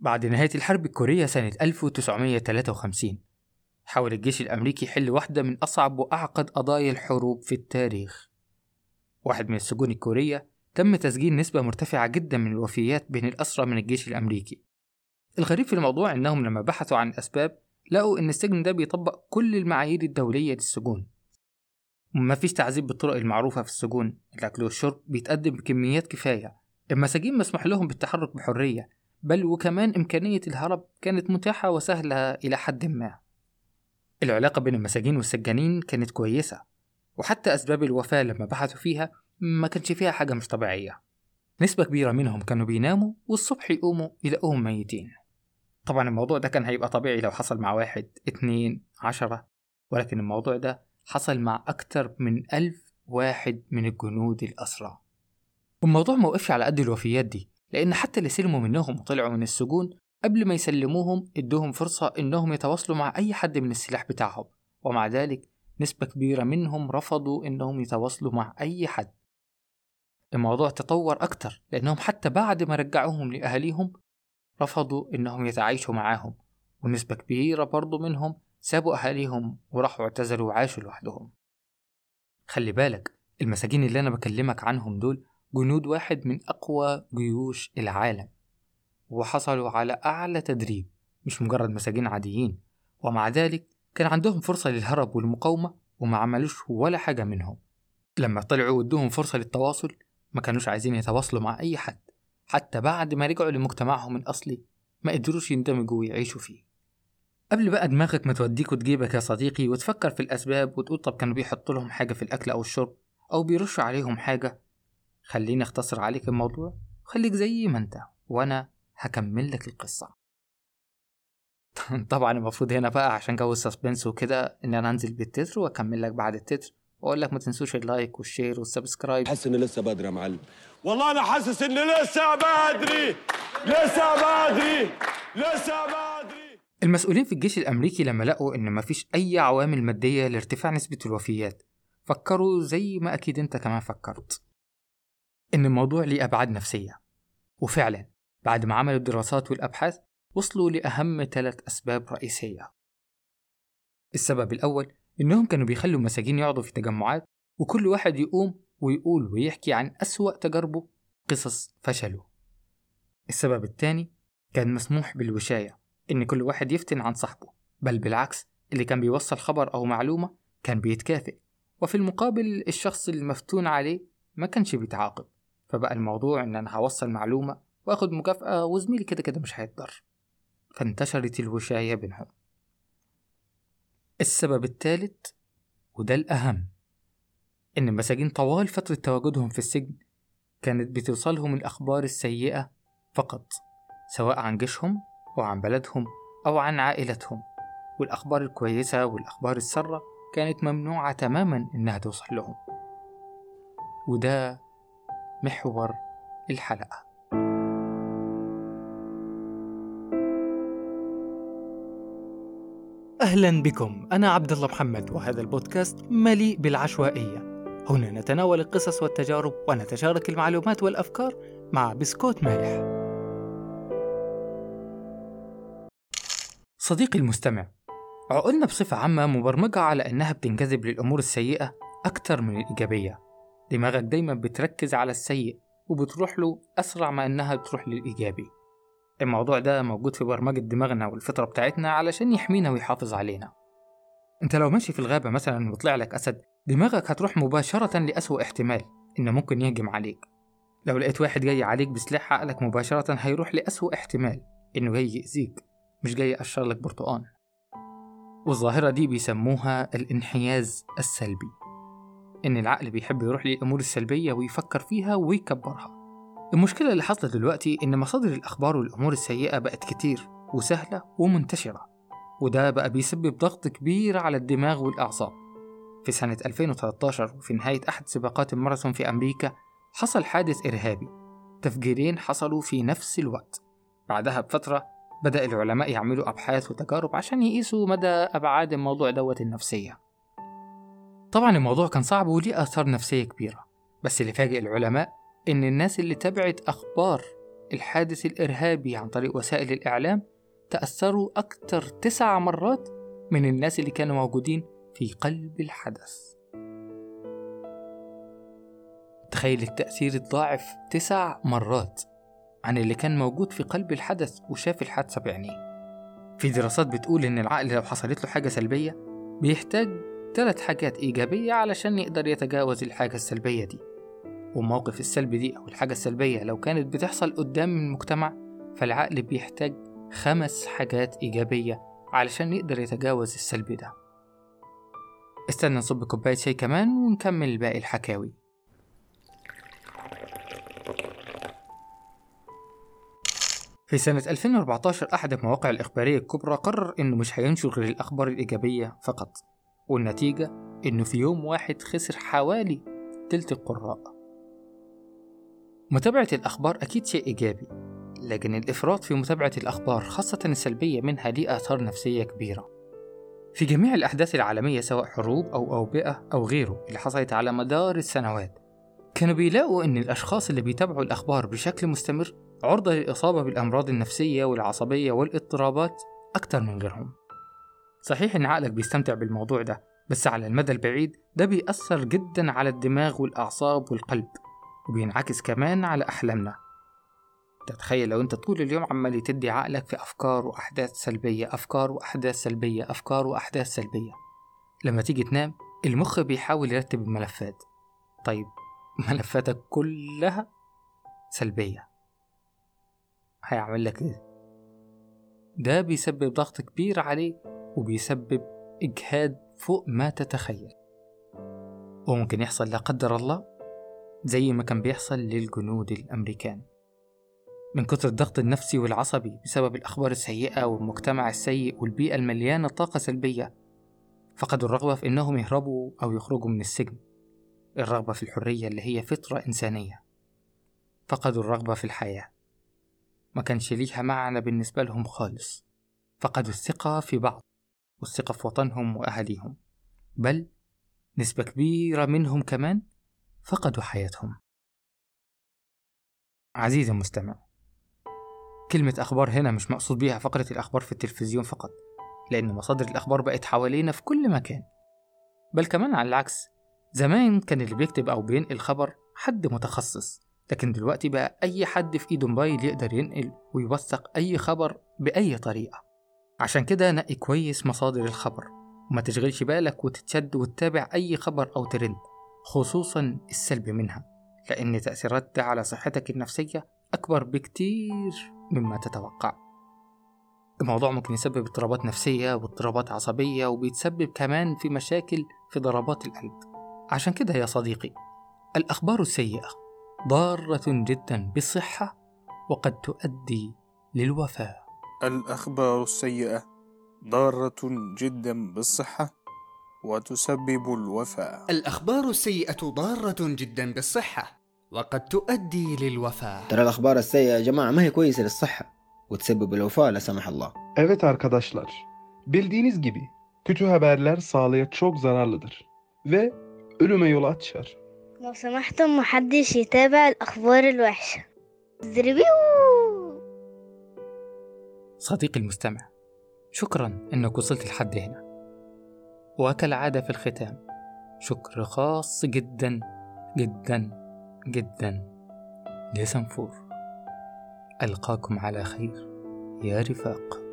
بعد نهاية الحرب الكورية سنة 1953 حاول الجيش الأمريكي يحل واحدة من أصعب وأعقد قضايا الحروب في التاريخ. واحد من السجون الكورية تم تسجيل نسبة مرتفعة جدا من الوفيات بين الأسرى من الجيش الأمريكي. الغريب في الموضوع إنهم لما بحثوا عن الأسباب لقوا إن السجن ده بيطبق كل المعايير الدولية للسجون. ما فيش تعذيب بالطرق المعروفة في السجون الأكل والشرب بيتقدم بكميات كفاية. المساجين مسموح لهم بالتحرك بحرية بل وكمان إمكانية الهرب كانت متاحة وسهلة إلى حد ما. العلاقة بين المساجين والسجانين كانت كويسة وحتى أسباب الوفاة لما بحثوا فيها ما كانش فيها حاجة مش طبيعية. نسبة كبيرة منهم كانوا بيناموا والصبح يقوموا يلاقوهم ميتين. طبعا الموضوع ده كان هيبقى طبيعي لو حصل مع واحد اتنين عشرة ولكن الموضوع ده حصل مع أكتر من ألف واحد من الجنود الأسرى. والموضوع ما وقفش على قد الوفيات دي. لأن حتى اللي سلموا منهم وطلعوا من السجون قبل ما يسلموهم إدوهم فرصة إنهم يتواصلوا مع أي حد من السلاح بتاعهم ومع ذلك نسبة كبيرة منهم رفضوا إنهم يتواصلوا مع أي حد. الموضوع تطور أكتر لأنهم حتى بعد ما رجعوهم لأهاليهم رفضوا إنهم يتعايشوا معاهم ونسبة كبيرة برضو منهم سابوا أهاليهم وراحوا اعتزلوا وعاشوا لوحدهم. خلي بالك المساجين اللي أنا بكلمك عنهم دول جنود واحد من أقوى جيوش العالم وحصلوا على أعلى تدريب مش مجرد مساجين عاديين. ومع ذلك كان عندهم فرصة للهرب والمقاومة وما عملوش ولا حاجة منهم. لما طلعوا وادوهم فرصة للتواصل ما كانوش عايزين يتواصلوا مع أي حد. حتى بعد ما رجعوا لمجتمعهم الأصلي ما قدروش يندمجوا ويعيشوا فيه. قبل بقى دماغك ما توديك وتجيبك يا صديقي وتفكر في الأسباب وتقول طب كانوا بيحطوا لهم حاجة في الأكل أو الشرب أو بيرشوا عليهم حاجة خليني أختصر عليك الموضوع. خليك زي ما أنت وأنا هكمل لك القصة. طبعا المفروض هنا بقى عشان جو ال suspense وكده إن أنا أنزل بالتتر وأكمل لك بعد التتر. وأقول لك ما تنسوش ال like وال share وال subscribe. حاسس ان لسه بدري يا معلم. والله أنا حاسس ان لسه بدري. لسه بدري. لسه بدري. المسؤولين في الجيش الأمريكي لما لقوا إن مفيش أي عوامل مادية لارتفاع نسبة الوفيات فكروا زي ما أكيد أنت كمان فكرت. إن الموضوع ليه أبعاد نفسية. وفعلا بعد ما عملوا الدراسات والأبحاث وصلوا لأهم ثلاث أسباب رئيسية. السبب الأول إنهم كانوا بيخلوا المساجين يقعدوا في تجمعات وكل واحد يقوم ويقول ويحكي عن أسوأ تجاربه قصص فشله السبب الثاني كان مسموح بالوشاية إن كل واحد يفتن عن صاحبه. بل بالعكس اللي كان بيوصل خبر أو معلومة كان بيتكافئ. وفي المقابل الشخص المفتون عليه ما كانش بيتعاقب. فبقى الموضوع إن أنا هوصل معلومة وآخد مكافأة وزميلي كده كده مش هيتضر. فانتشرت الوشاية بينهم. السبب الثالث وده الأهم إن المساجين طوال فترة تواجدهم في السجن كانت بتوصلهم الأخبار السيئة فقط سواء عن جيشهم أو عن بلدهم أو عن عائلتهم. والأخبار الكويسة والأخبار السارة كانت ممنوعة تماما إنها توصل لهم. وده محور الحلقة. أهلا بكم. أنا عبد الله محمد وهذا البودكاست مليء بالعشوائية. هنا نتناول القصص والتجارب ونتشارك المعلومات والأفكار مع بسكوت مالح. صديقي المستمع عقولنا بصفة عامة مبرمجة على أنها بتنجذب للأمور السيئة أكتر من الإيجابية. دماغك دايما بتركز على السيء وبتروح له أسرع ما أنها بتروح للإيجابي. الموضوع ده موجود في برمجة دماغنا والفطرة بتاعتنا علشان يحمينا ويحافظ علينا. أنت لو ماشي في الغابة مثلا وطلع لك أسد دماغك هتروح مباشرة لأسوأ احتمال إنه ممكن يهجم عليك. لو لقيت واحد جاي عليك بسلاح عقلك مباشرة هيروح لأسوأ احتمال إنه جاي يأذيك مش جاي يقشر لك برتقان. والظاهرة دي بيسموها الانحياز السلبي. إن العقل بيحب يروح للأمور السلبية ويفكر فيها ويكبرها. المشكلة اللي حصلت دلوقتي إن مصادر الأخبار والأمور السيئة بقت كتير وسهلة ومنتشرة وده بقى بيسبب ضغط كبير على الدماغ والأعصاب. في سنة 2013 وفي نهاية أحد سباقات الماراثون في أمريكا حصل حادث إرهابي. تفجيرين حصلوا في نفس الوقت. بعدها بفترة بدأ العلماء يعملوا أبحاث وتجارب عشان يقيسوا مدى أبعاد الموضوع دوت النفسية. طبعا الموضوع كان صعب وليه آثار نفسية كبيرة بس اللي فاجئ العلماء إن الناس اللي تبعت أخبار الحادث الإرهابي عن طريق وسائل الإعلام تأثروا أكثر تسع مرات من الناس اللي كانوا موجودين في قلب الحدث. تخيل التأثير الضاعف تسع مرات عن اللي كان موجود في قلب الحدث وشاف الحادثة بعينيه. في دراسات بتقول إن العقل لو حصلت له حاجة سلبية بيحتاج ثلاث حاجات إيجابية علشان يقدر يتجاوز الحاجة السلبية دي. والموقف السلبي دي أو الحاجة السلبية لو كانت بتحصل قدام المجتمع فالعقل بيحتاج خمس حاجات إيجابية علشان يقدر يتجاوز السلبي ده. استنى نصب كوباية شاي كمان ونكمل باقي الحكاوي. في سنة 2014 أحد المواقع الإخبارية الكبرى قرر إنه مش هينشر غير الأخبار الإيجابية فقط. والنتيجة إنه في يوم واحد خسر حوالي تلت القراء. متابعة الأخبار أكيد شيء إيجابي لكن الإفراط في متابعة الأخبار خاصة السلبية منها ليه آثار نفسية كبيرة. في جميع الأحداث العالمية سواء حروب أو أوبئة أو غيره اللي حصلت على مدار السنوات كانوا بيلاقوا إن الأشخاص اللي بيتابعوا الأخبار بشكل مستمر عرضة للإصابة بالأمراض النفسية والعصبية والاضطرابات أكتر من غيرهم. صحيح إن عقلك بيستمتع بالموضوع ده بس على المدى البعيد ده بيأثر جدا على الدماغ والأعصاب والقلب وبينعكس كمان على أحلامنا. تتخيل لو أنت طول اليوم عمال تدي عقلك في أفكار وأحداث سلبية أفكار وأحداث سلبية أفكار وأحداث سلبية. لما تيجي تنام المخ بيحاول يرتب الملفات. طيب ملفاتك كلها سلبية. هيعمل لك إيه؟ ده بيسبب ضغط كبير عليه وبيسبب إجهاد فوق ما تتخيل. وممكن يحصل لا قدر الله زي ما كان بيحصل للجنود الأمريكان. من كتر الضغط النفسي والعصبي بسبب الأخبار السيئة والمجتمع السيء والبيئة المليانة طاقة سلبية فقدوا الرغبة في إنهم يهربوا أو يخرجوا من السجن. الرغبة في الحرية اللي هي فطرة إنسانية. فقدوا الرغبة في الحياة. ما كانش ليها معنى بالنسبة لهم خالص. فقدوا الثقة في بعض. والثقة في وطنهم وأهاليهم بل نسبة كبيرة منهم كمان فقدوا حياتهم. عزيزي المستمع كلمة أخبار هنا مش مقصود بيها فقرة الأخبار في التلفزيون فقط لأن مصادر الأخبار بقت حوالينا في كل مكان. بل كمان على العكس زمان كان اللي بيكتب أو بينقل خبر حد متخصص لكن دلوقتي بقى أي حد في إيده موبايل يقدر ينقل ويوثق أي خبر بأي طريقة. عشان كده نقي كويس مصادر الخبر وما تشغلش بالك وتتشد وتتابع أي خبر أو ترند خصوصا السلبي منها لأن تأثيراتها على صحتك النفسية أكبر بكتير مما تتوقع. الموضوع ممكن يسبب اضطرابات نفسية واضطرابات عصبية وبيتسبب كمان في مشاكل في ضربات القلب. عشان كده يا صديقي الأخبار السيئة ضارة جدا بالصحة وقد تؤدي للوفاة. الأخبار السيئة ضارة جدا بالصحة وتسبب الوفاة. الأخبار السيئة ضارة جدا بالصحة وقد تؤدي للوفاة. ترى الأخبار السيئة يا جماعة ما هي كويسة للصحة وتسبب الوفاة لا سمح الله. Evet arkadaşlar, bildiğiniz gibi kötü haberler sağlığa çok zararlıdır ve ölüme yol açar. لو سمحتم محدش يتابع الأخبار الوحشة. زربيو صديقي المستمع. شكرا إنك وصلت لحد هنا. وكالعادة في الختام شكر خاص جدا جدا جدا. لسنفور. ألقاكم على خير. يا رفاق.